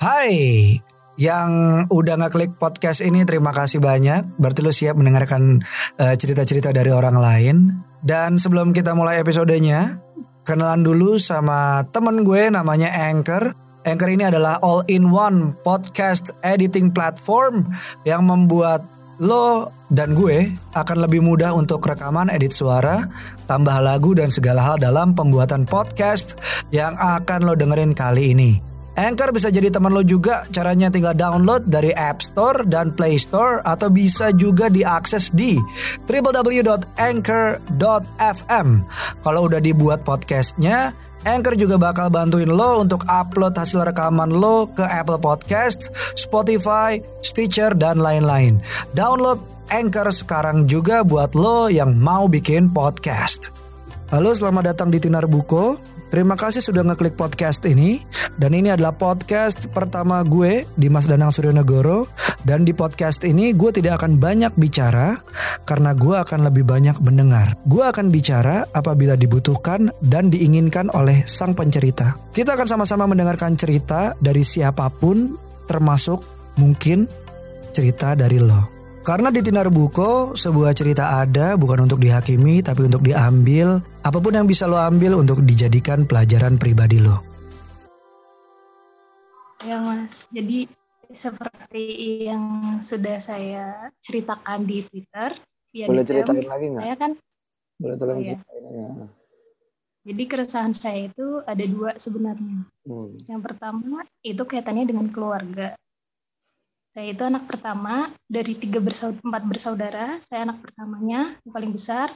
Hai, yang udah ngeklik podcast ini terima kasih banyak. Berarti lu siap mendengarkan eh, cerita-cerita dari orang lain. Dan sebelum kita mulai episodenya, kenalan dulu sama temen gue namanya Anchor. Anchor ini adalah all-in-one podcast editing platform yang membuat lo dan gue akan lebih mudah untuk rekaman, edit suara, tambah lagu dan segala hal dalam pembuatan podcast yang akan lo dengerin kali ini. Anchor bisa jadi teman lo juga. Caranya tinggal download dari App Store dan Play Store atau bisa juga diakses di www.anchor.fm. Kalau udah dibuat podcastnya, Anchor juga bakal bantuin lo untuk upload hasil rekaman lo ke Apple Podcast, Spotify, Stitcher, dan lain-lain. Download Anchor sekarang juga buat lo yang mau bikin podcast. Halo, selamat datang di Tinar Buko. Terima kasih sudah ngeklik podcast ini. Dan ini adalah podcast pertama gue Dimas Danang Suryonegoro Dan di podcast ini gue tidak akan banyak bicara Karena gue akan lebih banyak mendengar. Gue akan bicara apabila dibutuhkan dan diinginkan oleh sang pencerita. Kita akan sama-sama mendengarkan cerita dari siapa pun Termasuk mungkin cerita dari lo karena di Tinar Buko, sebuah cerita ada bukan untuk dihakimi tapi untuk diambil. Apa pun yang bisa lo ambil untuk dijadikan pelajaran pribadi lo. Ya mas, jadi seperti yang sudah saya ceritakan di Twitter. Ya Boleh di ceritain lagi nggak? Saya kan, Boleh tolong Oh, iya. ceritain ya. jadi keresahan saya itu ada dua sebenarnya. Hmm. Yang pertama itu kaitannya dengan keluarga. Saya itu anak pertama dari tiga bersaudara, empat bersaudara. Saya anak pertamanya yang paling besar.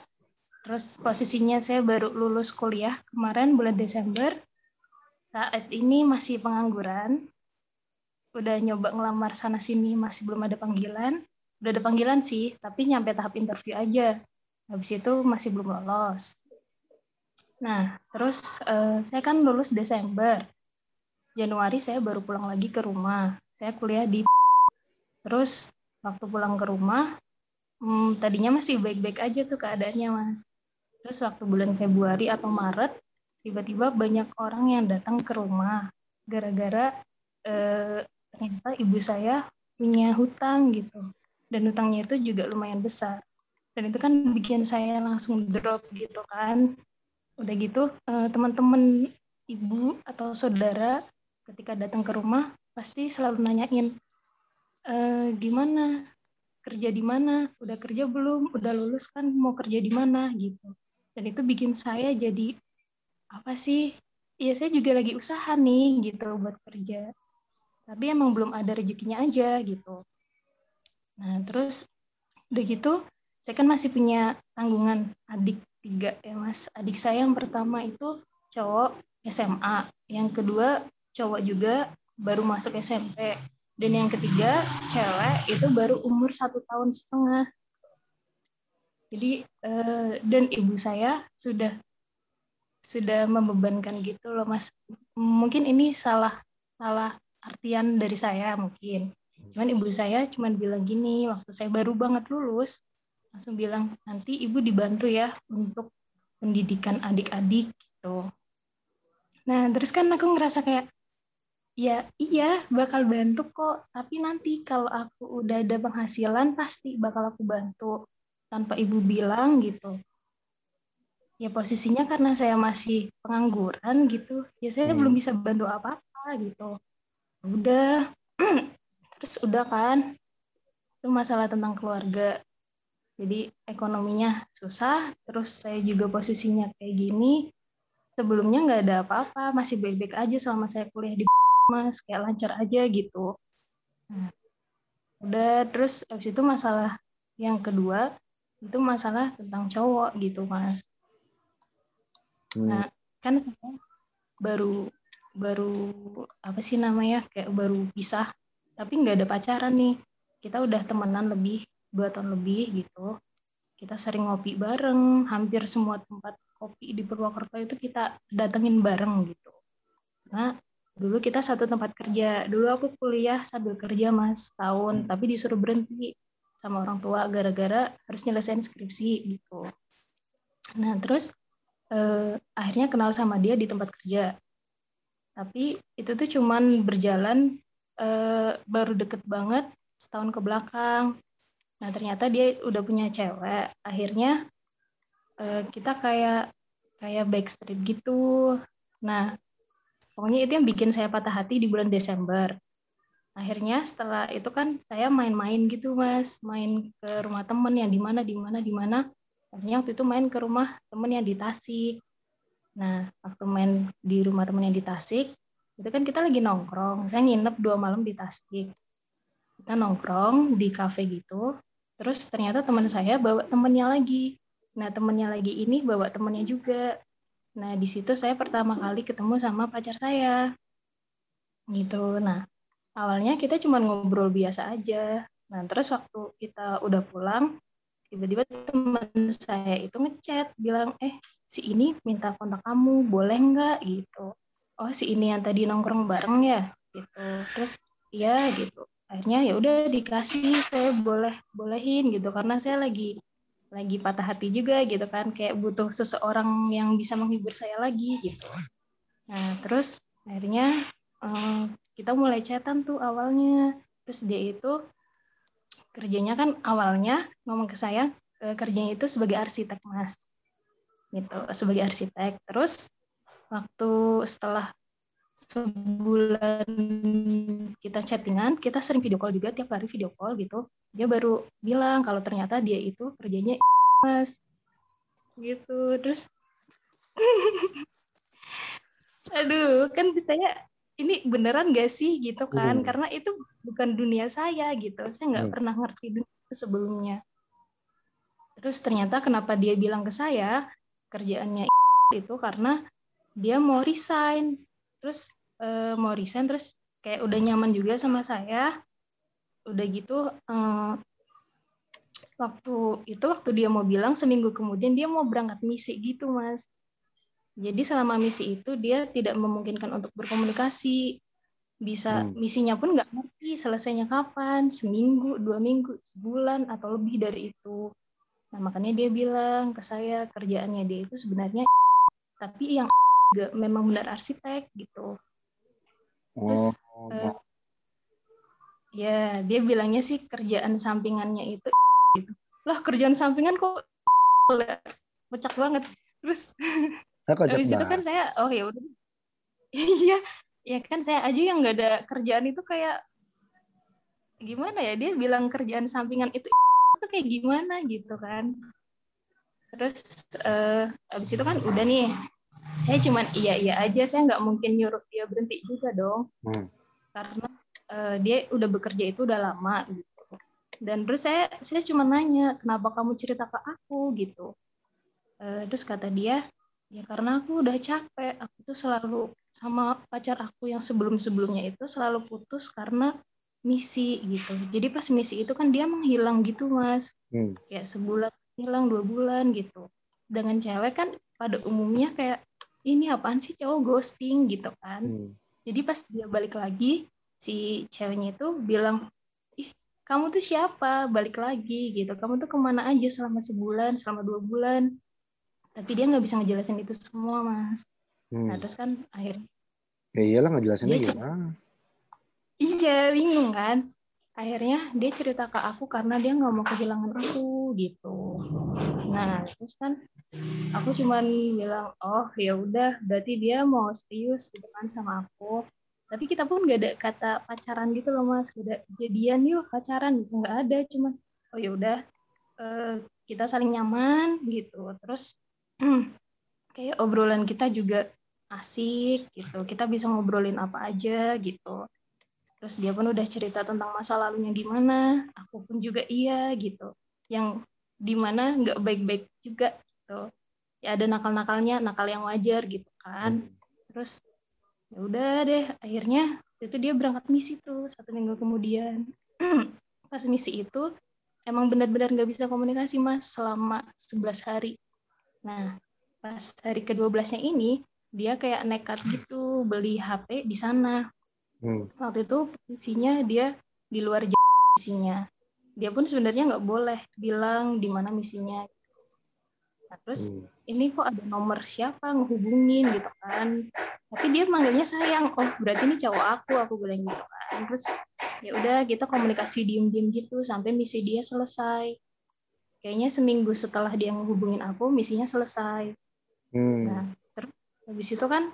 Terus posisinya saya baru lulus kuliah kemarin bulan Desember. Saat ini masih pengangguran. Udah nyoba ngelamar sana sini masih belum ada panggilan. Udah ada panggilan sih, tapi nyampe tahap interview aja. Habis itu masih belum lolos. Nah, terus eh, saya kan lulus Desember. Januari saya baru pulang lagi ke rumah. Saya kuliah di Terus waktu pulang ke rumah, hmm, tadinya masih baik-baik aja tuh keadaannya mas. Terus waktu bulan Februari atau Maret, tiba-tiba banyak orang yang datang ke rumah gara-gara eh, ternyata ibu saya punya hutang gitu. Dan hutangnya itu juga lumayan besar. Dan itu kan bikin saya langsung drop gitu kan. Udah gitu eh, teman-teman ibu atau saudara ketika datang ke rumah pasti selalu nanyain eh, gimana kerja di mana? Udah kerja belum? Udah lulus kan? Mau kerja di mana? Gitu. Dan itu bikin saya jadi apa sih? Ya saya juga lagi usaha nih gitu buat kerja. Tapi emang belum ada rezekinya aja gitu. Nah terus udah gitu saya kan masih punya tanggungan adik tiga ya mas. Adik saya yang pertama itu cowok SMA yang kedua cowok juga baru masuk SMP dan yang ketiga cewek itu baru umur satu tahun setengah. Jadi eh, dan ibu saya sudah sudah membebankan gitu loh mas. Mungkin ini salah salah artian dari saya mungkin. Cuman ibu saya cuman bilang gini waktu saya baru banget lulus langsung bilang nanti ibu dibantu ya untuk pendidikan adik-adik gitu. Nah terus kan aku ngerasa kayak Ya, iya, bakal bantu kok. Tapi nanti kalau aku udah ada penghasilan, pasti bakal aku bantu. Tanpa ibu bilang gitu. Ya posisinya karena saya masih pengangguran gitu, ya saya Hmm. belum bisa bantu apa-apa gitu. Udah, terus udah kan, itu masalah tentang keluarga. Jadi ekonominya susah, terus saya juga posisinya kayak gini. Sebelumnya nggak ada apa-apa, masih baik-baik aja selama saya kuliah di mas kayak lancar aja gitu. Nah, udah terus habis itu masalah yang kedua itu masalah tentang cowok gitu mas. Hmm. nah kan saya baru baru apa sih namanya kayak baru pisah tapi nggak ada pacaran nih. Kita udah temenan lebih dua tahun lebih gitu. Kita sering ngopi bareng hampir semua tempat kopi di Purwokerto itu kita datengin bareng gitu. Nah dulu kita satu tempat kerja. Dulu aku kuliah sambil kerja mas tahun tapi disuruh berhenti sama orang tua gara-gara harus nyelesain skripsi gitu. Nah terus eh, akhirnya kenal sama dia di tempat kerja. Tapi itu tuh cuman berjalan uh, baru deket banget setahun ke belakang. Nah ternyata dia udah punya cewek. Akhirnya uh, kita kayak kayak backstreet gitu. Nah pokoknya itu yang bikin saya patah hati di bulan Desember. Akhirnya setelah itu kan saya main-main gitu mas. Main ke rumah temen yang di mana di mana di mana. Akhirnya waktu itu main ke rumah temen yang di Tasik. Nah waktu main di rumah temen yang di Tasik itu kan kita lagi nongkrong. Saya nginep dua malam di Tasik. Kita nongkrong di kafe gitu. Terus ternyata teman saya bawa temennya lagi. Nah temennya lagi ini bawa temennya juga nah di situ saya pertama kali ketemu sama pacar saya gitu nah awalnya kita cuma ngobrol biasa aja. Nah, terus waktu kita udah pulang, tiba-tiba teman saya itu ngechat, bilang, eh, si ini minta kontak kamu, boleh nggak? Gitu. Oh, si ini yang tadi nongkrong bareng ya? Gitu. Terus, iya gitu. Akhirnya ya udah dikasih, saya boleh bolehin gitu, karena saya lagi lagi patah hati juga gitu kan, kayak butuh seseorang yang bisa menghibur saya lagi gitu. Nah, terus akhirnya um, kita mulai chatan tuh awalnya. Terus dia itu kerjanya kan awalnya ngomong ke saya eh, kerjanya itu sebagai arsitek mas. Gitu sebagai arsitek. Terus waktu setelah sebulan kita chattingan kita sering video call juga tiap hari video call gitu. Dia baru bilang kalau ternyata dia itu kerjanya mas gitu terus aduh kan saya ini beneran gak sih gitu kan? Hmm. karena itu bukan dunia saya gitu. Saya nggak hmm. pernah ngerti dunia sebelumnya. Terus ternyata kenapa dia bilang ke saya kerjaannya itu karena dia mau resign terus uh, mau resign terus kayak udah nyaman juga sama saya udah gitu uh, waktu itu waktu dia mau bilang seminggu kemudian dia mau berangkat misi gitu mas jadi selama misi itu dia tidak memungkinkan untuk berkomunikasi. Bisa hmm. misinya pun nggak ngerti selesainya kapan, seminggu, dua minggu, sebulan atau lebih dari itu. Nah makanya dia bilang ke saya kerjaannya dia itu sebenarnya tapi yang juga memang benar arsitek gitu. Terus oh. uh, ya dia bilangnya sih kerjaan sampingannya itu gitu. Lah kerjaan sampingan kok pecah banget. Terus Habis itu kan saya, oh ya udah. Iya, ya kan saya aja yang nggak ada kerjaan itu kayak gimana ya dia bilang kerjaan sampingan itu itu kayak gimana gitu kan. Terus uh, habis itu kan udah nih, saya cuman iya iya aja, saya nggak mungkin nyuruh dia berhenti juga dong, hmm. karena uh, dia udah bekerja itu udah lama gitu. Dan terus saya saya cuma nanya kenapa kamu cerita ke aku gitu. Uh, terus kata dia Ya karena aku udah capek. Aku tuh selalu sama pacar aku yang sebelum-sebelumnya itu selalu putus karena misi gitu. Jadi pas misi itu kan dia menghilang gitu mas. Hmm. Kayak sebulan hilang dua bulan gitu. Dengan cewek kan pada umumnya kayak ini apaan sih cowok ghosting gitu kan. Hmm. Jadi pas dia balik lagi si ceweknya itu bilang ih kamu tuh siapa balik lagi gitu. Kamu tuh ke mana aja selama sebulan selama dua bulan tapi dia nggak bisa ngejelasin itu semua mas hmm. nah terus kan akhirnya ya iyalah ngejelasinnya dia gimana iya bingung kan akhirnya dia cerita ke aku karena dia nggak mau kehilangan aku gitu. Nah terus kan aku cuman bilang oh ya udah berarti dia mau serius gitu kan sama aku. Tapi kita pun gak ada kata pacaran gitu loh mas. Gak jadian yuk pacaran. Gitu nggak ada cuman oh ya udah uh, kita saling nyaman gitu. Terus kayak obrolan kita juga asik gitu. Kita bisa ngobrolin apa aja gitu. Terus dia pun udah cerita tentang masa lalunya gimana, aku pun juga iya gitu. Yang di mana nggak baik-baik juga gitu. Ya ada nakal-nakalnya, nakal yang wajar gitu kan. Terus ya udah deh, akhirnya itu dia berangkat misi tuh satu minggu kemudian. Pas misi itu emang benar-benar nggak bisa komunikasi mas selama 11 hari Nah, pas hari ke-12-nya ini, dia kayak nekat gitu beli HP di sana. Hmm. Waktu itu posisinya dia di luar misinya. Dia pun sebenarnya nggak boleh bilang di mana misinya. Nah, terus Hmm. ini kok ada nomor siapa ngehubungin gitu kan. Tapi dia manggilnya sayang. Oh, berarti ini cowok aku, aku bilang gitu kan. Terus ya udah kita komunikasi diem-diem gitu sampai misi dia selesai. Kayaknya seminggu setelah dia ngehubungin aku, misinya selesai. Hmm. Nah, terus habis itu kan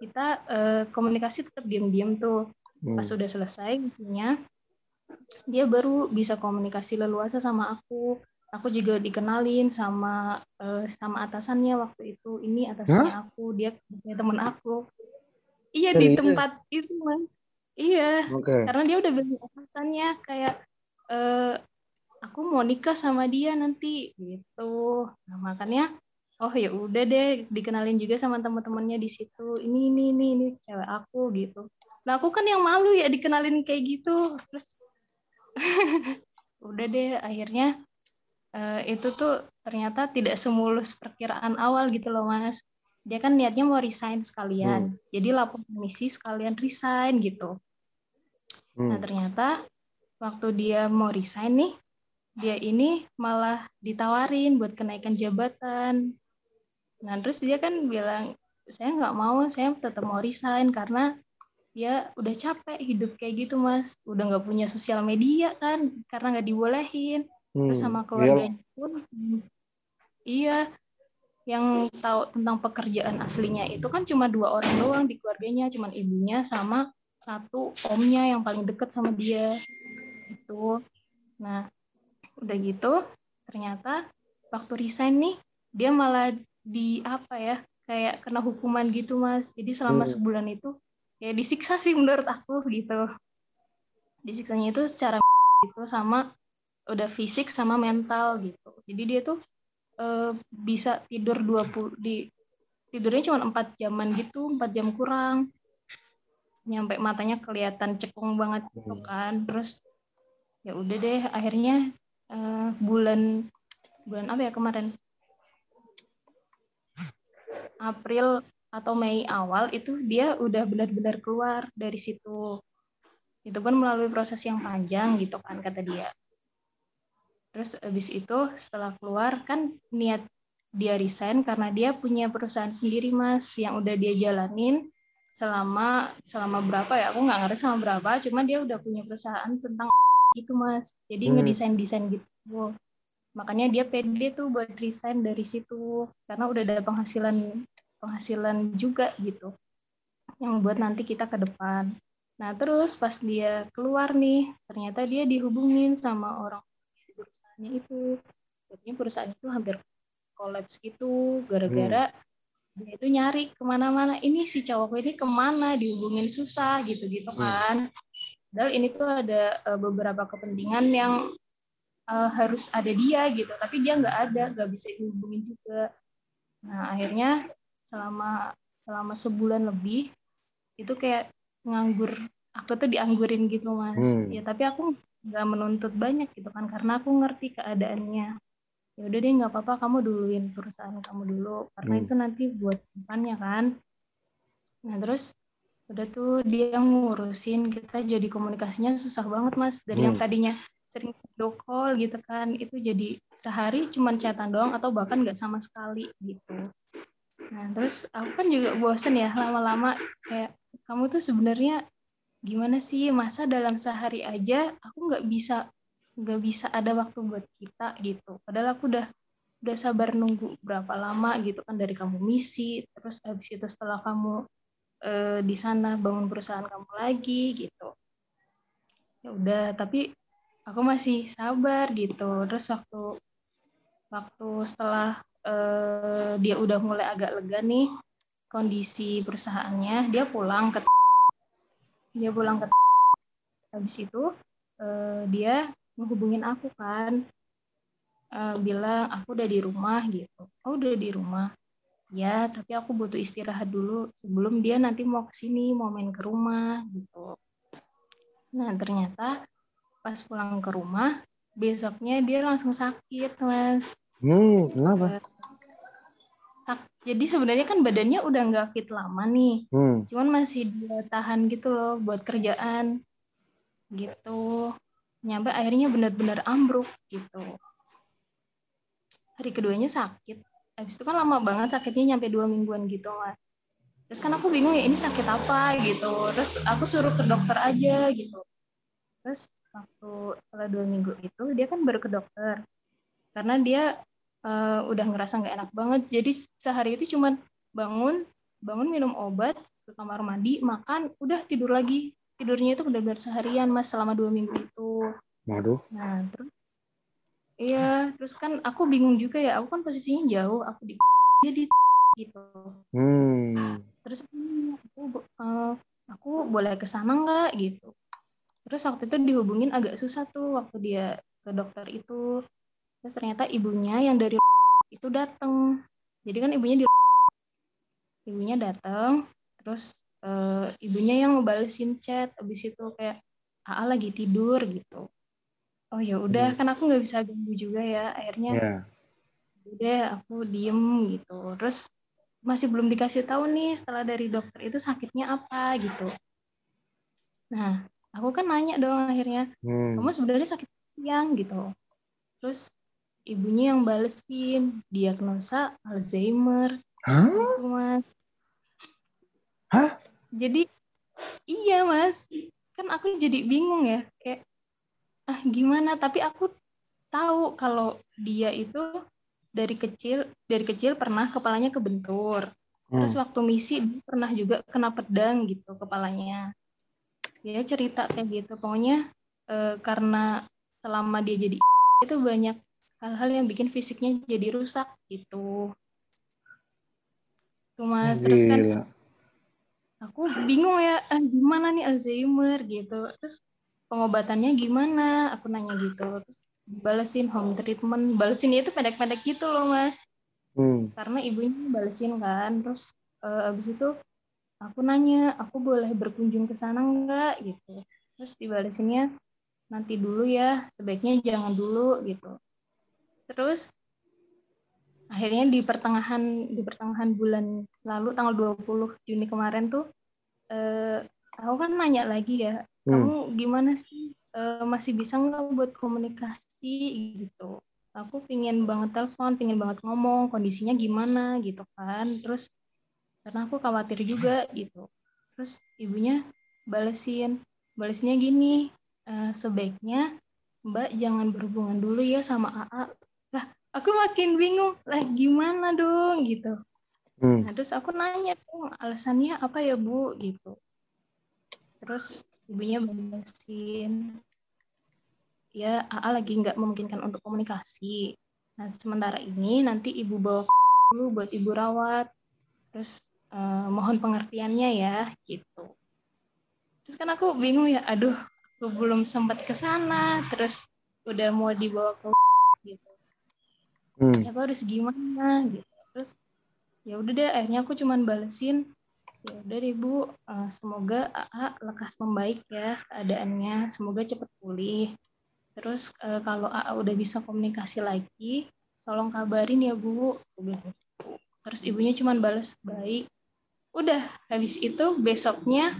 kita eh, komunikasi tetap diem-diem tuh. Hmm. Pas udah selesai misinya, dia baru bisa komunikasi leluasa sama aku. Aku juga dikenalin sama eh, sama atasannya waktu itu. Ini atasannya aku, dia temen aku. Iya di Serius? tempat itu mas. Iya, Oke. karena dia udah bilang atasannya kayak eh, aku mau nikah sama dia nanti gitu. Nah makanya oh ya udah deh dikenalin juga sama teman-temannya di situ. Ini ini ini ini cewek aku gitu. Nah aku kan yang malu ya dikenalin kayak gitu. Terus udah deh akhirnya eh, itu tuh ternyata tidak semulus perkiraan awal gitu loh mas. Dia kan niatnya mau resign sekalian. Jadi lapor misi sekalian resign gitu. Nah Hmm. ternyata waktu dia mau resign nih, dia ini malah ditawarin buat kenaikan jabatan. Nah terus dia kan bilang, saya nggak mau, saya tetap mau resign karena dia udah capek hidup kayak gitu mas, udah nggak punya sosial media kan, karena nggak dibolehin. Terus Hmm. sama Iya. keluarganya pun, hmm, iya, yang tahu tentang pekerjaan aslinya itu kan cuma dua orang doang di keluarganya, cuma ibunya sama satu omnya yang paling deket sama dia itu. Nah, udah gitu ternyata waktu resign nih dia malah di apa ya kayak kena hukuman gitu mas. Jadi selama Hmm. sebulan itu kayak disiksa sih menurut aku gitu. Disiksanya itu secara gitu sama udah fisik sama mental gitu. Jadi dia tuh eh, bisa tidur 20 di tidurnya cuma 4 jaman gitu, 4 jam kurang. Nyampe matanya kelihatan cekung banget gitu Hmm. kan. Terus ya udah deh akhirnya eh, bulan bulan apa ya kemarin? April atau Mei awal itu dia udah benar-benar keluar dari situ. Itu pun melalui proses yang panjang gitu kan kata dia. Terus habis itu setelah keluar kan niat dia resign karena dia punya perusahaan sendiri mas yang udah dia jalanin selama selama berapa ya aku nggak ngerti sama berapa cuma dia udah punya perusahaan tentang gitu mas jadi Hmm. ngedesain desain gitu makanya dia pede tuh buat resign dari situ karena udah ada penghasilan penghasilan juga gitu yang buat nanti kita ke depan. Nah terus pas dia keluar nih ternyata dia dihubungin sama orang di perusahaannya itu. Jadinya perusahaan itu hampir kolaps gitu gara-gara dia itu nyari ke mana-mana. Ini si cowok ini ke mana? Dihubungin susah gitu-gitu Hmm. kan. Padahal ini tuh ada eh, beberapa kepentingan yang eh, harus ada dia gitu. Tapi dia nggak ada nggak bisa dihubungin juga. Nah akhirnya selama selama sebulan lebih itu kayak nganggur. Aku tuh dianggurin gitu mas. Hmm. ya tapi aku nggak menuntut banyak gitu kan karena aku ngerti keadaannya. Ya udah deh nggak apa-apa kamu duluin perusahaan kamu dulu. Karena Hmm. itu nanti buat depannya kan. Nah terus udah tuh dia ngurusin kita jadi komunikasinya susah banget mas dari yang Hmm. tadinya sering video call gitu kan. Itu jadi sehari cuman chatan doang atau bahkan nggak sama sekali gitu. Nah terus aku kan juga bosen ya lama-lama. Kayak kamu tuh sebenarnya gimana sih? Masa dalam sehari aja aku nggak bisa nggak bisa ada waktu buat kita gitu. Padahal aku udah udah sabar nunggu berapa lama gitu kan dari kamu misi. Terus habis itu setelah kamu eh, di sana bangun perusahaan kamu lagi gitu. Ya udah tapi aku masih sabar gitu. Terus waktu waktu setelah eh, dia udah mulai agak lega nih kondisi perusahaannya dia pulang ke dia pulang ke habis itu eh, dia menghubungin aku kan. Eh, bilang aku udah di rumah gitu. Oh udah di rumah? Ya tapi aku butuh istirahat dulu sebelum dia nanti mau ke sini mau main ke rumah gitu. Nah ternyata pas pulang ke rumah besoknya dia langsung sakit mas. Hmm, kenapa? Sak- jadi sebenarnya kan badannya udah nggak fit lama nih. Hmm. cuman masih dia tahan gitu loh buat kerjaan gitu. Nyampe akhirnya benar-benar ambruk gitu. Hari keduanya sakit. Habis itu kan lama banget sakitnya nyampe dua mingguan gitu mas. Terus kan aku bingung ya ini sakit apa gitu. Terus aku suruh ke dokter aja gitu. Terus waktu setelah dua minggu itu dia kan baru ke dokter. Karena dia uh, udah ngerasa nggak enak banget. Jadi sehari itu cuman bangun bangun minum obat ke kamar mandi makan udah tidur lagi. Tidurnya itu benar-benar seharian mas selama dua minggu itu. Waduh. nah terus iya terus kan aku bingung juga ya. Aku kan posisinya jauh aku di dia di gitu. Hmm. terus aku uh, aku boleh ke sana nggak? gitu terus waktu itu dihubungin agak susah tuh waktu dia ke dokter itu. Terus ternyata ibunya yang dari itu datang jadi kan ibunya di ibunya datang terus uh, ibunya yang ngebalesin chat. Abis itu kayak AA lagi tidur gitu. Oh ya udah Hmm. kan aku nggak bisa ganggu juga ya. Akhirnya Ya. udah aku diem gitu. Terus masih belum dikasih tahu nih setelah dari dokter itu sakitnya apa gitu. Nah aku kan nanya dong akhirnya Hmm. kamu sebenarnya sakit siang gitu terus ibunya yang balesin diagnosa Alzheimer Hah? gitu mas Hah? jadi iya mas kan aku jadi bingung ya kayak ah gimana tapi aku tahu kalau dia itu dari kecil dari kecil pernah kepalanya kebentur terus Hmm. waktu misi dia pernah juga kena pedang gitu kepalanya dia cerita kayak gitu. Pokoknya eh, karena selama dia jadi itu banyak hal-hal yang bikin fisiknya jadi rusak gitu. Tuh mas. Terus kan Gila. aku bingung ya ah, gimana nih Alzheimer? gitu. Terus pengobatannya gimana? Aku nanya gitu. Terus balesin home treatment. Balesinnya itu pendek-pendek gitu loh mas. Hmm. karena ibunya balesin kan. Terus eh, abis itu aku nanya aku boleh berkunjung ke sana nggak? Gitu. Terus dibalesinnya nanti dulu ya sebaiknya jangan dulu gitu. Terus akhirnya di pertengahan di pertengahan bulan lalu tanggal 20 Juni kemarin tuh eh, aku kan nanya lagi ya Hmm. kamu gimana sih? Eh, masih bisa nggak buat komunikasi? Gitu. Aku pingin banget telepon pingin banget ngomong kondisinya gimana? Gitu kan. Terus karena aku khawatir juga gitu terus ibunya balesin balesinnya gini "Eh, sebaiknya mbak jangan berhubungan dulu ya sama AA lah aku makin bingung lah gimana dong gitu Hmm. Nah, terus aku nanya dong alasannya apa ya Bu gitu. Terus ibunya balesin, ya AA lagi nggak memungkinkan untuk komunikasi. Nah sementara ini nanti ibu bawa dulu buat ibu rawat. Terus eh, mohon pengertiannya ya gitu. Terus kan aku bingung ya, aduh aku belum sempat ke sana. Terus udah mau dibawa ke gitu. Hmm. Ya aku harus gimana gitu. Terus ya udah deh akhirnya aku cuman balesin ya udah deh bu eh, semoga AA lekas membaik ya keadaannya semoga cepat pulih terus eh, kalau AA udah bisa komunikasi lagi tolong kabarin ya bu gitu. terus ibunya cuman balas baik udah habis itu besoknya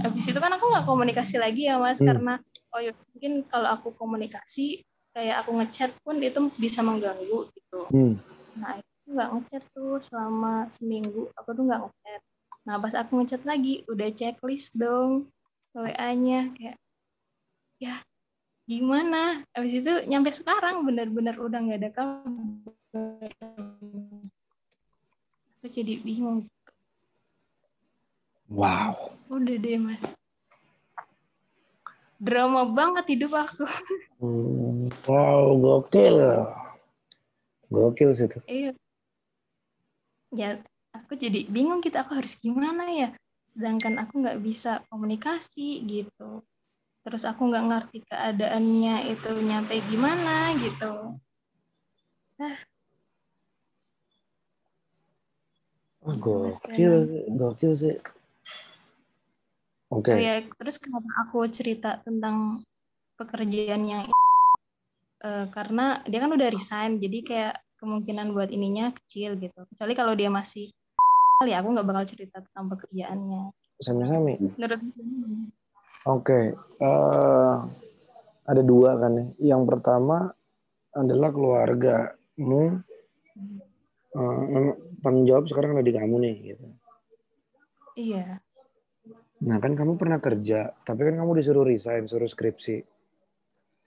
habis itu kan aku nggak komunikasi lagi ya mas Hmm. karena oh ya mungkin kalau aku komunikasi kayak aku ngechat pun itu bisa mengganggu gitu Hmm. Nah, aku nggak ngechat tuh selama seminggu. Aku tuh nggak ngechat. Nah, pas aku ngechat lagi, udah checklist dong WA-nya. Kayak, ya gimana? Habis itu nyampe sekarang bener-bener udah nggak ada kabar. Aku jadi bingung. Wow. Udah deh, Mas. Drama banget hidup aku. Hmm. Wow, gokil. Gokil sih itu. Iya. Ya, aku jadi bingung gitu. Aku harus gimana ya? Sedangkan aku nggak bisa komunikasi gitu. Terus aku nggak ngerti keadaannya itu nyampe gimana gitu. Oh, gokil, gokil sih. Oke. Oh ya, terus kenapa aku cerita tentang pekerjaannya eh, karena dia kan udah resign, jadi kayak kemungkinan buat ininya kecil gitu. Kecuali kalau dia masih ya aku nggak bakal cerita tentang pekerjaannya. Sami-sami. Menurut Oke. eh, ada dua kan ya. Yang pertama adalah keluargamu eh, memang tanggung jawab sekarang ada di kamu nih gitu. Iya. Nah kan kamu pernah kerja, tapi kan kamu disuruh resign, suruh skripsi.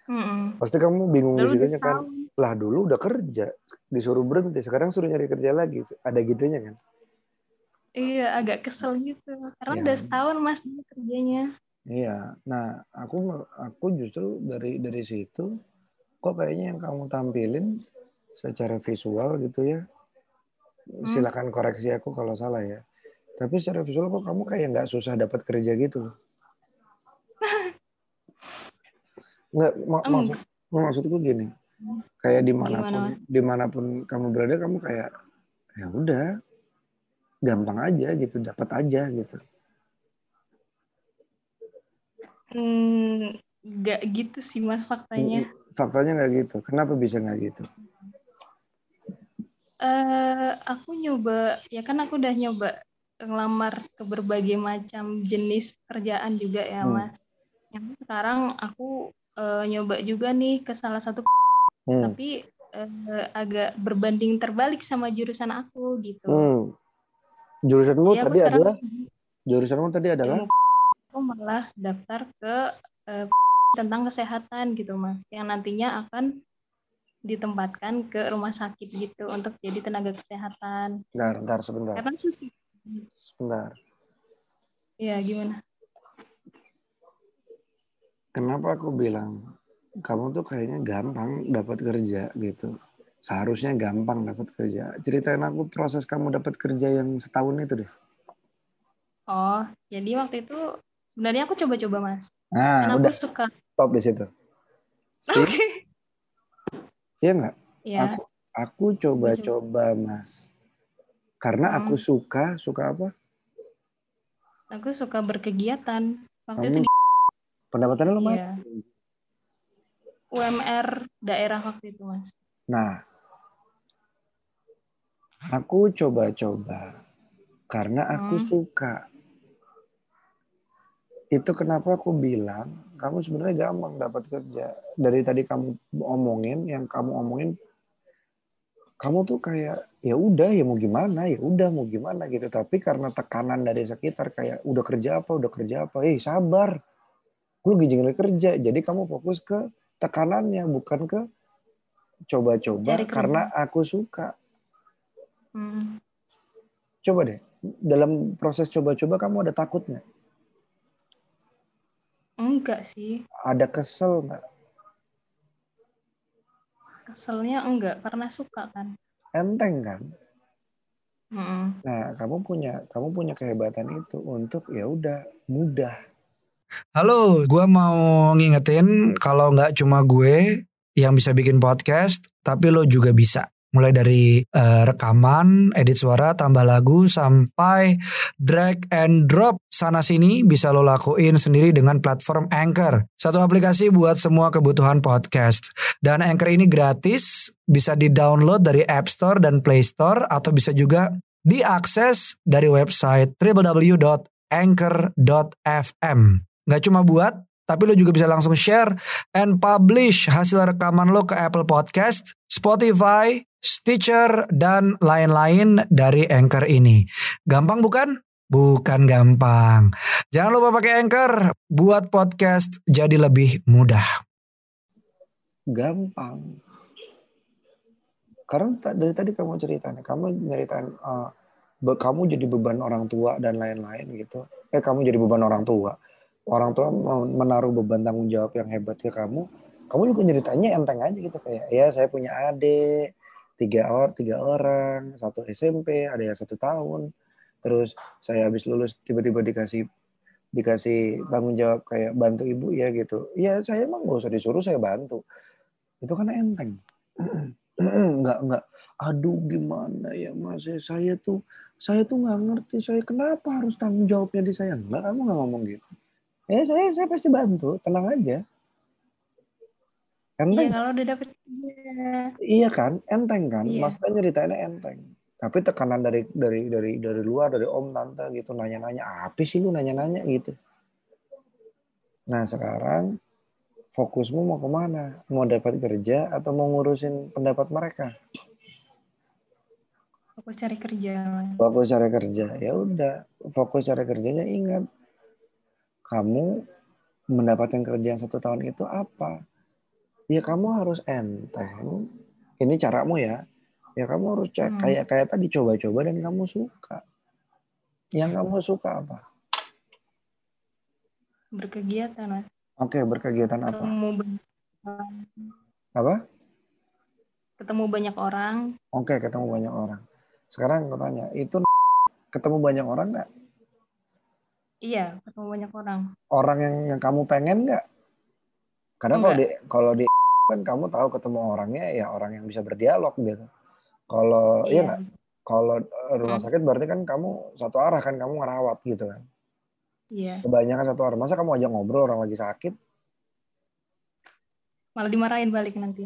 Mm-mm. Pasti kamu bingung di udah situnya kan. Lah dulu udah kerja, disuruh berhenti, sekarang suruh nyari kerja lagi. Ada gitunya kan? Iya, agak kesel gitu. Karena Ya. udah setahun mas kerjanya. Iya. Nah aku aku justru dari dari situ, kok kayaknya yang kamu tampilin secara visual gitu ya. Silakan koreksi aku kalau salah ya. Tapi secara visual kok kamu kayak nggak susah dapat kerja gitu. Nggak, mak- Enggak. maksud, maksudku gini, kayak di mana pun Gimana, di mana pun kamu berada kamu kayak ya udah gampang aja gitu dapat aja gitu Hmm, nggak gitu sih mas faktanya. faktanya nggak gitu kenapa bisa nggak gitu eh aku nyoba, ya kan aku udah nyoba ngelamar ke berbagai macam jenis pekerjaan juga ya Hmm. mas. Yang sekarang aku eh, nyoba juga nih ke salah satu, hmm. tapi eh, agak berbanding terbalik sama jurusan aku gitu. Hmm. jurusanmu aku tadi sekarang adalah jurusanmu tadi adalah aku malah daftar ke eh, tentang kesehatan gitu mas yang nantinya akan ditempatkan ke rumah sakit gitu untuk jadi tenaga kesehatan bentar bentar sebentar karena tuh sih sebentar. Ya gimana? Kenapa aku bilang kamu tuh kayaknya gampang dapat kerja gitu. Seharusnya gampang dapat kerja. Ceritain aku proses kamu dapat kerja yang setahun itu deh. Oh jadi waktu itu sebenarnya aku coba-coba mas. Nah karena udah. aku suka. Stop di situ. Sih iya nggak? Ya aku aku coba-coba mas karena Hmm. aku suka suka apa? Aku suka berkegiatan. Waktu Kamu itu di pendapatannya lumayan ya, UMR daerah waktu itu mas. Nah aku coba-coba. Karena aku Hmm. suka. Itu kenapa aku bilang kamu sebenarnya gampang dapat kerja. Dari tadi kamu omongin yang kamu omongin kamu tuh kayak ya udah ya mau gimana ya udah mau gimana gitu. Tapi karena tekanan dari sekitar kayak udah kerja apa udah kerja apa eh sabar. Lu jangan kerja jadi kamu fokus ke tekanannya bukan ke coba-coba karena aku suka. Hmm. coba deh dalam proses coba-coba kamu ada takutnya? Enggak sih. Ada kesel nggak? Keselnya enggak karena suka kan enteng kan Mm-mm. nah kamu punya kamu punya kehebatan itu untuk ya udah mudah Halo, gua mau ngingetin kalau nggak cuma gue yang bisa bikin podcast, tapi lo juga bisa. Mulai dari eh, rekaman, edit suara, tambah lagu, sampai drag and drop sana sini bisa lo lakuin sendiri dengan platform Anchor. Satu aplikasi buat semua kebutuhan podcast. Dan Anchor ini gratis, bisa di-download dari App Store dan Play Store atau bisa juga diakses dari website www.anchor.fm. Nggak cuma buat, tapi lo juga bisa langsung share and publish hasil rekaman lo ke Apple Podcast, Spotify, Stitcher, dan lain-lain dari Anchor ini. Gampang bukan? Bukan gampang. Jangan lupa pakai Anchor buat podcast jadi lebih mudah. gampang. Karena dari tadi kamu ceritain kamu nyeritain eh, be- kamu jadi beban orang tua dan lain-lain gitu. Eh kamu jadi beban orang tua. Orang tua menaruh beban tanggung jawab yang hebat ke kamu. Kamu juga ceritanya enteng aja gitu kayak ya saya punya adik tiga orang tiga orang satu SMP ada yang satu tahun terus saya habis lulus tiba-tiba dikasih dikasih tanggung jawab kayak bantu ibu ya gitu. Ya saya emang nggak usah disuruh saya bantu. Itu kan enteng. Nggak nggak aduh gimana ya mas? Saya tuh saya tuh nggak ngerti saya kenapa harus tanggung jawabnya di saya? Enggak kamu nggak ngomong gitu. Ya saya saya pasti bantu tenang aja. Iya enteng kalau udah dapet kerja. iya kan? Enteng kan? Iya. maksudnya nyeritainnya enteng tapi tekanan dari dari dari dari luar dari om tante gitu nanya-nanya apa sih lu nanya-nanya gitu nah sekarang fokusmu mau ke mana mau dapat kerja atau mau ngurusin pendapat mereka Fokus cari kerja. Fokus cari kerja. Ya udah, fokus cari kerjanya ingat. Kamu mendapatkan kerjaan satu tahun itu apa? Ya kamu harus enteng. Ini caramu ya. Ya kamu harus cek Hmm. kayak kayak tadi coba-coba dan kamu suka. Yang kamu suka apa? Berkegiatan, Mas. Oke, berkegiatan apa? Ketemu banyak, Apa? ketemu banyak orang. Oke, ketemu banyak orang. Sekarang aku tanya, itu ketemu banyak orang nggak? Iya, ketemu banyak orang. Orang yang yang kamu pengen nggak? Karena kalau di kalau di kan kamu tahu ketemu orangnya ya orang yang bisa berdialog gitu. Kalau iya Iya. nggak? Kalau eh, rumah sakit berarti kan kamu satu arah kan kamu ngerawat gitu kan. Iya. Kebanyakan satu arah. Masa kamu ajak ngobrol orang lagi sakit? Malah dimarahin balik nanti.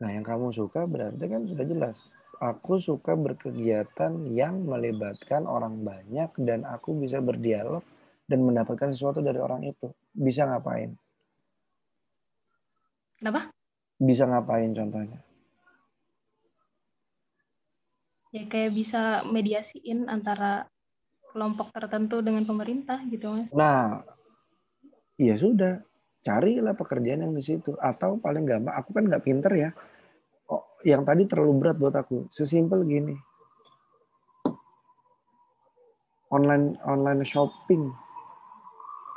Nah, yang kamu suka berarti kan sudah jelas. Aku suka berkegiatan yang melibatkan orang banyak dan aku bisa berdialog dan mendapatkan sesuatu dari orang itu. Bisa ngapain? Kenapa? Bisa ngapain contohnya? Ya kayak bisa mediasiin antara kelompok tertentu dengan pemerintah gitu, Mas. Nah, ya sudah. Carilah pekerjaan yang di situ. Atau paling gampang, aku kan nggak pinter ya. Oh, yang tadi terlalu berat buat aku. Sesimpel gini. Online online shopping.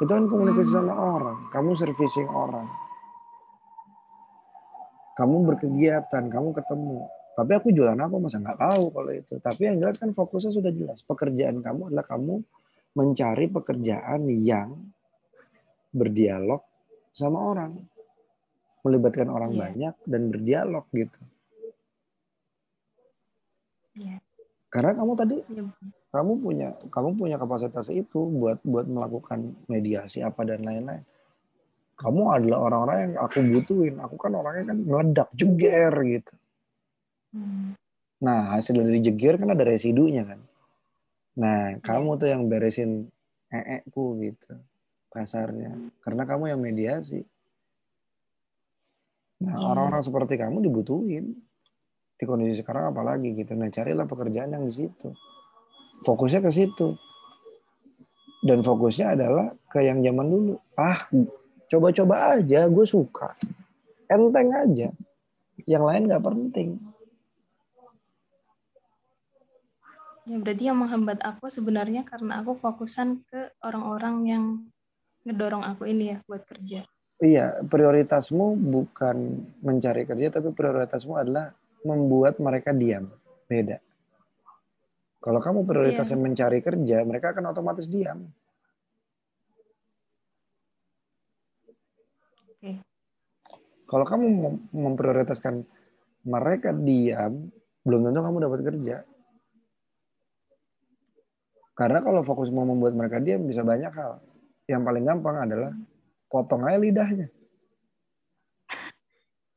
Itu kan komunikasi Hmm. sama orang. Kamu servicing orang. Kamu berkegiatan, kamu ketemu. Tapi aku jualan apa masa nggak tahu kalau itu. Tapi yang jelas kan fokusnya sudah jelas. Pekerjaan kamu adalah kamu mencari pekerjaan yang berdialog sama orang. Melibatkan orang Iya. banyak dan berdialog gitu. Iya. Karena kamu tadi Iya. kamu punya kamu punya kapasitas itu buat buat melakukan mediasi apa dan lain-lain. Kamu adalah orang-orang yang aku butuhin. Aku kan orangnya kan meledak, jeger gitu. Hmm. Nah, hasil dari jeger kan ada residunya kan. Nah, kamu tuh yang beresin ee-ku gitu. Kasarnya. Karena kamu yang mediasi. Nah, Iya. orang-orang seperti kamu dibutuhin. Di kondisi sekarang apalagi gitu. Nah, carilah pekerjaan yang di situ. Fokusnya ke situ. Dan fokusnya adalah ke yang zaman dulu. Ah, coba-coba aja, gue suka. Enteng aja. Yang lain nggak penting. Ya berarti yang menghambat aku sebenarnya karena aku fokusan ke orang-orang yang ngedorong aku ini ya buat kerja. Iya, prioritasmu bukan mencari kerja, tapi prioritasmu adalah membuat mereka diam. Beda. Kalau kamu prioritasnya mencari kerja, mereka akan otomatis diam. Oke. Kalau kamu mem- memprioritaskan mereka diam, belum tentu kamu dapat kerja. Karena kalau fokus mau membuat mereka diam bisa banyak hal. Yang paling gampang adalah potong aja lidahnya.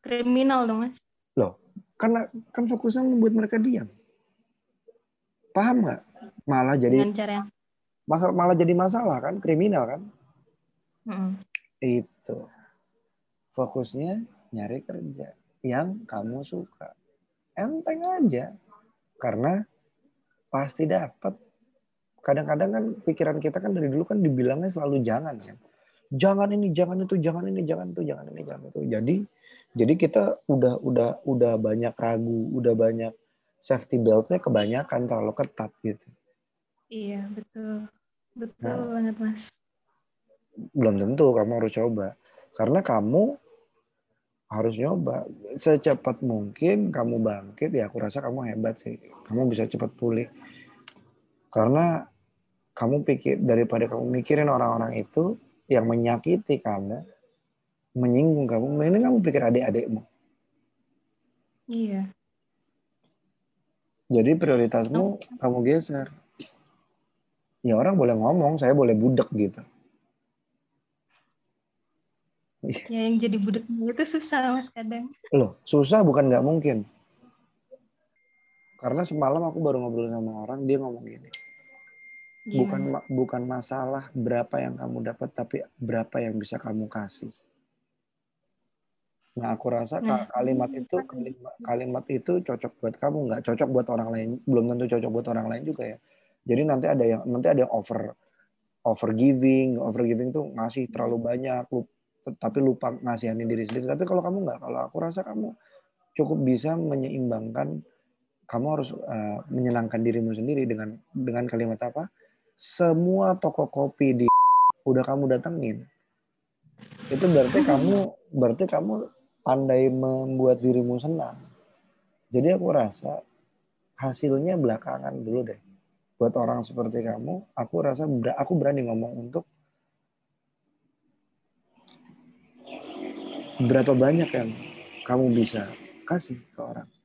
Kriminal dong mas. Karena kan fokusnya membuat mereka diam. Paham nggak? Malah jadi Dengan cara yang masalah malah jadi masalah kan, kriminal kan? Mm-mm. Itu. Fokusnya nyari kerja yang kamu suka. Enteng aja. Karena pasti dapat. Kadang-kadang kan pikiran kita kan dari dulu kan dibilangnya selalu jangan kan. Jangan ini, jangan itu, jangan ini, jangan itu, jangan ini, jangan itu. Jadi jadi kita udah udah udah banyak ragu, udah banyak safety beltnya kebanyakan terlalu ketat gitu. Iya betul, betul Nah. banget mas. belum tentu kamu harus coba karena kamu harus nyoba secepat mungkin kamu bangkit ya aku rasa kamu hebat sih kamu bisa cepat pulih karena kamu pikir daripada kamu mikirin orang-orang itu yang menyakiti kamu menyinggung kamu mending kamu pikir adik-adikmu Iya. jadi prioritasmu kamu geser ya orang boleh ngomong saya boleh budek gitu Ya yang jadi budeknya itu susah mas kadang. Loh, susah bukan nggak mungkin. Karena semalam aku baru ngobrol sama orang, dia ngomong gini. Bukan Gimana? ma- bukan masalah berapa yang kamu dapat, tapi berapa yang bisa kamu kasih. Nah, aku rasa Nah, kalimat iya, itu kan. kalimat, kalimat itu cocok buat kamu nggak cocok buat orang lain, belum tentu cocok buat orang lain juga ya. Jadi nanti ada yang nanti ada yang over over giving, over giving tuh ngasih terlalu banyak, lu, tapi lupa ngasihanin diri sendiri. Tapi kalau kamu nggak, kalau aku rasa kamu cukup bisa menyeimbangkan, kamu harus uh, menyenangkan dirimu sendiri dengan dengan kalimat apa? Semua toko kopi di udah kamu datengin. Itu berarti kamu berarti kamu pandai membuat dirimu senang. Jadi aku rasa hasilnya belakangan dulu deh. Buat orang seperti kamu, aku rasa aku berani ngomong untuk berapa banyak yang kamu bisa kasih ke orang.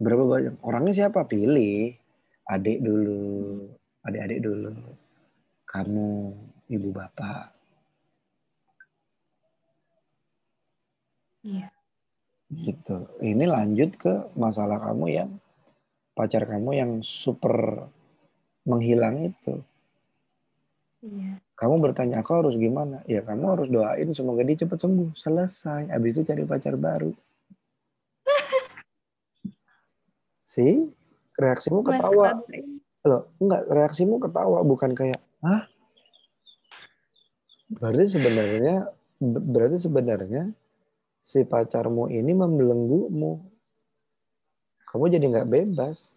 Berapa banyak? Orangnya siapa? Pilih. Adik dulu, adik-adik dulu. Kamu, ibu bapak, Iya. Gitu. Ini lanjut ke masalah kamu yang pacar kamu yang super menghilang itu. Iya. Kamu bertanya aku harus gimana? Ya kamu harus doain semoga dia cepat sembuh. Selesai. Habis itu cari pacar baru. Sih reaksimu ketawa. Loh, enggak, reaksimu ketawa bukan kayak, "Hah?" Berarti sebenarnya berarti sebenarnya si pacarmu ini membelenggumu. Kamu jadi nggak bebas.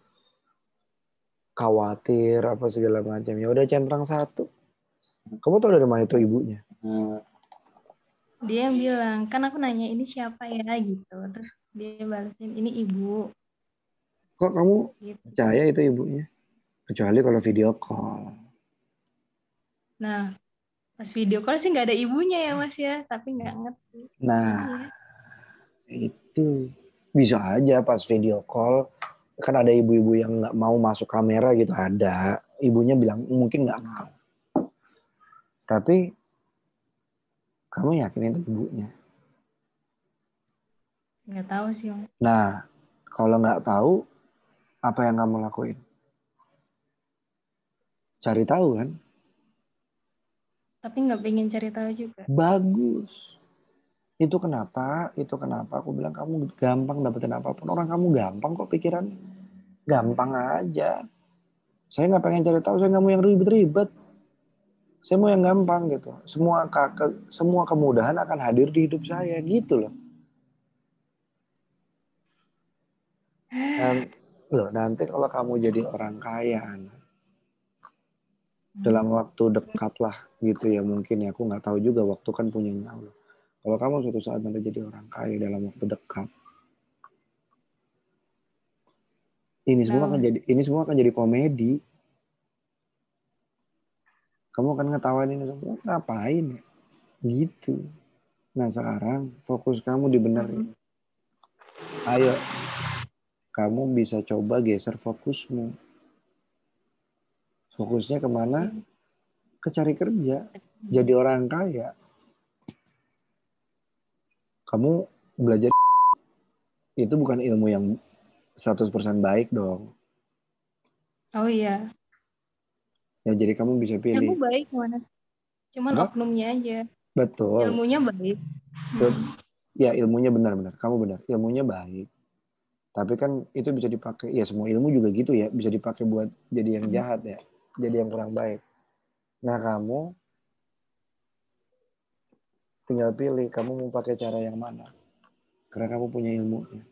Khawatir apa segala macam. Ya udah centang satu. Kamu tahu dari mana itu ibunya? Dia yang bilang, kan aku nanya ini siapa ya gitu. Terus dia balesin ini ibu. Kok kamu gitu. percaya itu ibunya? Kecuali kalau video call. Nah, pas video call sih nggak ada ibunya ya mas ya tapi nggak ngerti nah ya. itu bisa aja pas video call kan ada ibu-ibu yang nggak mau masuk kamera gitu ada ibunya bilang mungkin nggak mau tapi kamu yakin itu ibunya nggak tahu sih mas nah kalau nggak tahu apa yang kamu lakuin cari tahu kan tapi nggak pengen cari tahu juga. Bagus. Itu kenapa? Itu kenapa aku bilang kamu gampang dapetin apa pun. Orang kamu gampang kok pikiran. Gampang aja. Saya nggak pengen cari tahu, saya nggak mau yang ribet-ribet. Saya mau yang gampang gitu. Semua ke, semua kemudahan akan hadir di hidup saya gitu loh. loh nanti kalau kamu jadi orang kaya, anak, dalam waktu dekat lah gitu ya mungkin ya. Aku nggak tahu juga waktu kan punyanya Allah. Kalau kamu suatu saat nanti jadi orang kaya dalam waktu dekat. Ini semua akan jadi ini semua akan jadi komedi. Kamu akan ngetawain ini semua. Ngapain ya? Gitu. Nah sekarang fokus kamu di benerin ayo kamu bisa coba geser fokusmu Fokusnya ke mana? Ke cari kerja. Jadi orang kaya. Kamu belajar itu bukan ilmu yang 100% baik dong. Oh iya. Ya jadi kamu bisa pilih. Ilmu baik mana? Cuman Apa? oknumnya aja. Betul. Ilmunya baik. Betul. Ya ilmunya benar-benar. Kamu benar. Ilmunya baik. Tapi kan itu bisa dipakai. Ya semua ilmu juga gitu ya. Bisa dipakai buat jadi yang jahat ya jadi yang kurang baik. Nah kamu tinggal pilih kamu mau pakai cara yang mana. Karena kamu punya ilmunya.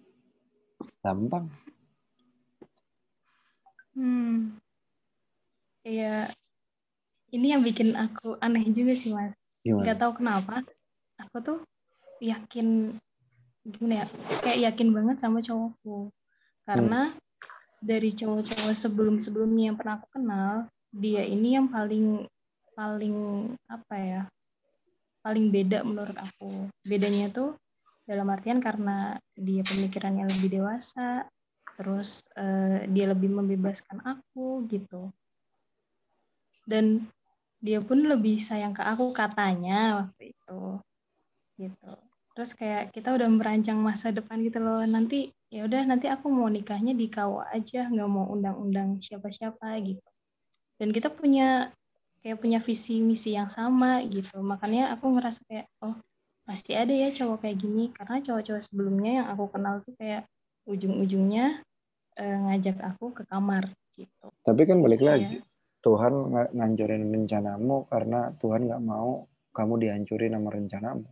Gampang. Hmm. Ya, ini yang bikin aku aneh juga sih mas. Gimana? Gak tahu kenapa. Aku tuh yakin gimana ya? Kayak yakin banget sama cowokku. Karena hmm dari cowok-cowok sebelum-sebelumnya yang pernah aku kenal, dia ini yang paling paling apa ya? paling beda menurut aku. Bedanya tuh dalam artian karena dia pemikirannya lebih dewasa, terus uh, dia lebih membebaskan aku gitu. Dan dia pun lebih sayang ke aku katanya waktu itu. Gitu. Terus kayak kita udah merancang masa depan gitu loh. Nanti ya udah nanti aku mau nikahnya di KUA aja nggak mau undang-undang siapa-siapa gitu. Dan kita punya kayak punya visi misi yang sama gitu. Makanya aku ngerasa kayak oh pasti ada ya cowok kayak gini. Karena cowok-cowok sebelumnya yang aku kenal tuh kayak ujung-ujungnya eh, ngajak aku ke kamar gitu. Tapi kan balik lagi, Tuhan ng- ngancurin rencanamu karena Tuhan nggak mau kamu dihancurin sama rencanamu.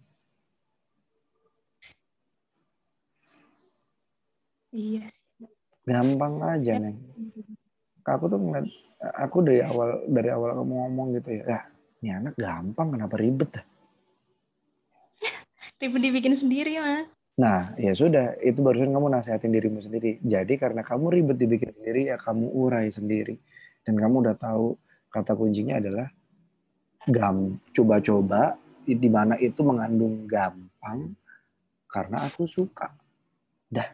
Iya sih Gampang aja neng. Aku tuh ngeliat, aku dari awal dari awal kamu ngomong gitu ya, ya ini anak gampang kenapa ribet dah? ribet dibikin sendiri mas Nah, ya sudah, itu barusan kamu nasihatin dirimu sendiri. Jadi karena kamu ribet dibikin sendiri, ya kamu urai sendiri. Dan kamu udah tahu kata kuncinya adalah gam, coba-coba, di mana itu mengandung gampang, karena aku suka. Dah.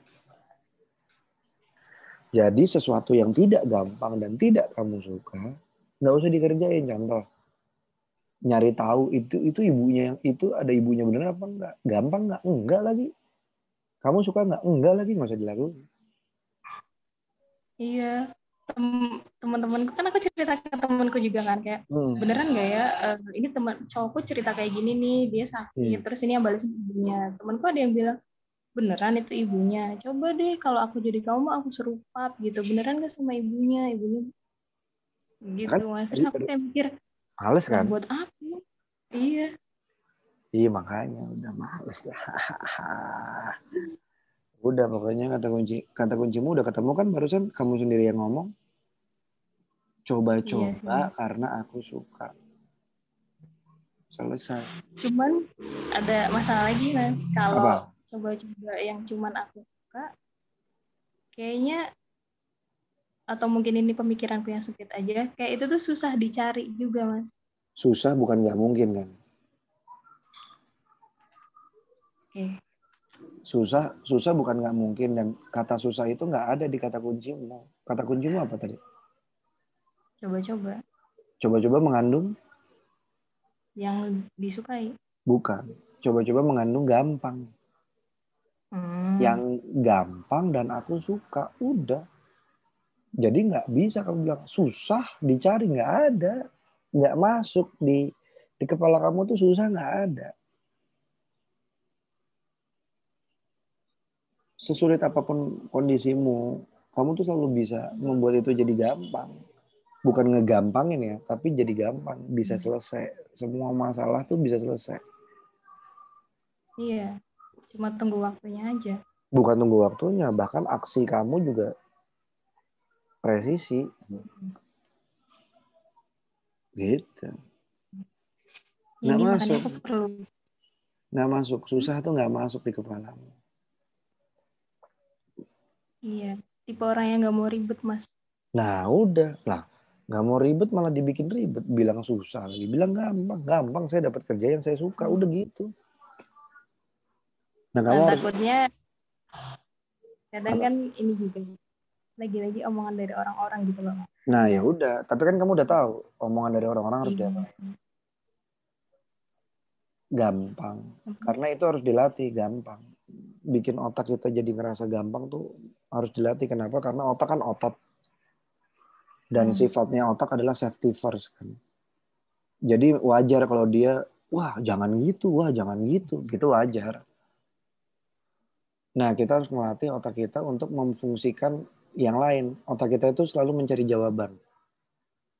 Jadi sesuatu yang tidak gampang dan tidak kamu suka, nggak usah dikerjain. Contoh, nyari tahu itu itu ibunya yang itu ada ibunya bener apa enggak? Gampang nggak? Enggak lagi. Kamu suka nggak? Enggak lagi, nggak usah dilakukan. iya Tem- teman-temanku kan aku cerita ke temanku juga kan kayak Hmm. beneran nggak ya eh, ini teman cowokku cerita kayak gini nih dia sakit Hmm. terus ini yang balesin ibunya temanku ada yang bilang beneran itu ibunya coba deh kalau aku jadi kamu aku suruh pap gitu beneran gak sama ibunya ibunya gitu Kan, mas terus aku kayak mikir Males "Lah, kan? buat apa iya Iya makanya udah males lah. udah pokoknya kata kunci kata kuncimu udah ketemu kan barusan kamu sendiri yang ngomong. Coba-coba Iya sih. karena aku suka. Selesai. cuman ada masalah lagi mas kalau Apa? Coba-coba yang cuman aku suka kayaknya atau mungkin ini pemikiranku yang sempit aja kayak itu tuh susah dicari juga mas Susah bukan nggak mungkin kan? oke Susah susah bukan nggak mungkin dan kata susah itu nggak ada di kata kuncimu. Kata kuncimu apa tadi? coba-coba Coba-coba mengandung yang disukai bukan. Coba-coba mengandung gampang. Hmm. yang gampang dan aku suka udah. Jadi nggak bisa kamu bilang susah dicari nggak ada. Nggak masuk di di kepala kamu tuh susah nggak ada. Sesulit apa pun kondisimu kamu tuh selalu bisa membuat itu jadi gampang. Bukan ngegampangin ya tapi jadi gampang. Bisa selesai. Semua masalah tuh bisa selesai. Iya cuma tunggu waktunya aja. Bukan tunggu waktunya bahkan aksi kamu juga presisi. Gitu. Nggak masuk. perlu. Nggak masuk. Susah tuh nggak masuk di kepalamu iya tipe orang yang nggak mau ribet mas. Nah udah. Lah nggak mau ribet malah dibikin ribet. Bilang susah lagi bilang gampang. Gampang saya dapat kerja yang saya suka. Udah gitu nah kamu Dan harus takutnya kadang kan ini juga lagi-lagi omongan dari orang-orang gitu loh nah ya udah. Tapi kan kamu udah tahu omongan dari orang-orang harus Iya. diapain. Gampang. Mhm. karena itu harus dilatih gampang. Bikin otak kita jadi ngerasa gampang tuh harus dilatih. Kenapa? Karena otak kan otot. Dan Hmm. sifatnya otak adalah safety first kan. Jadi wajar kalau dia wah jangan gitu wah jangan gitu. Gitu wajar nah kita harus melatih otak kita untuk memfungsikan yang lain otak kita itu selalu mencari jawaban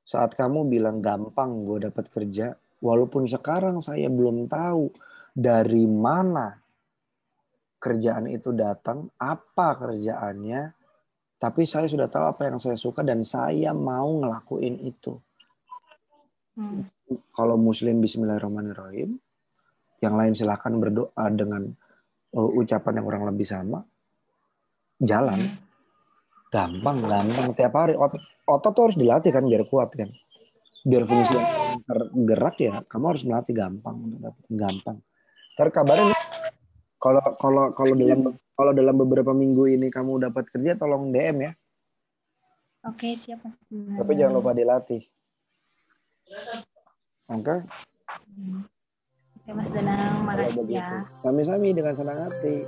saat kamu bilang gampang gue dapat kerja walaupun sekarang saya belum tahu dari mana kerjaan itu datang, apa kerjaannya, tapi saya sudah tahu apa yang saya suka dan saya mau ngelakuin itu. Hmm. Kalau muslim bismillahirrahmanirrahim, yang lain silahkan berdoa dengan ucapan yang kurang lebih sama, jalan. Gampang, gampang. Tiap hari otot, otot tuh harus dilatih kan biar kuat kan. Biar fungsi tergerak ya, kamu harus melatih gampang untuk dapat gampang. Ntar kabarin ya. kalau kalau kalau dalam kalau dalam beberapa minggu ini kamu dapat kerja tolong DM ya. Oke, siap Mas. Tapi jangan lupa dilatih. Oke, Oke Mas Danang, kalau makasih ya. Sami-sami dengan senang hati.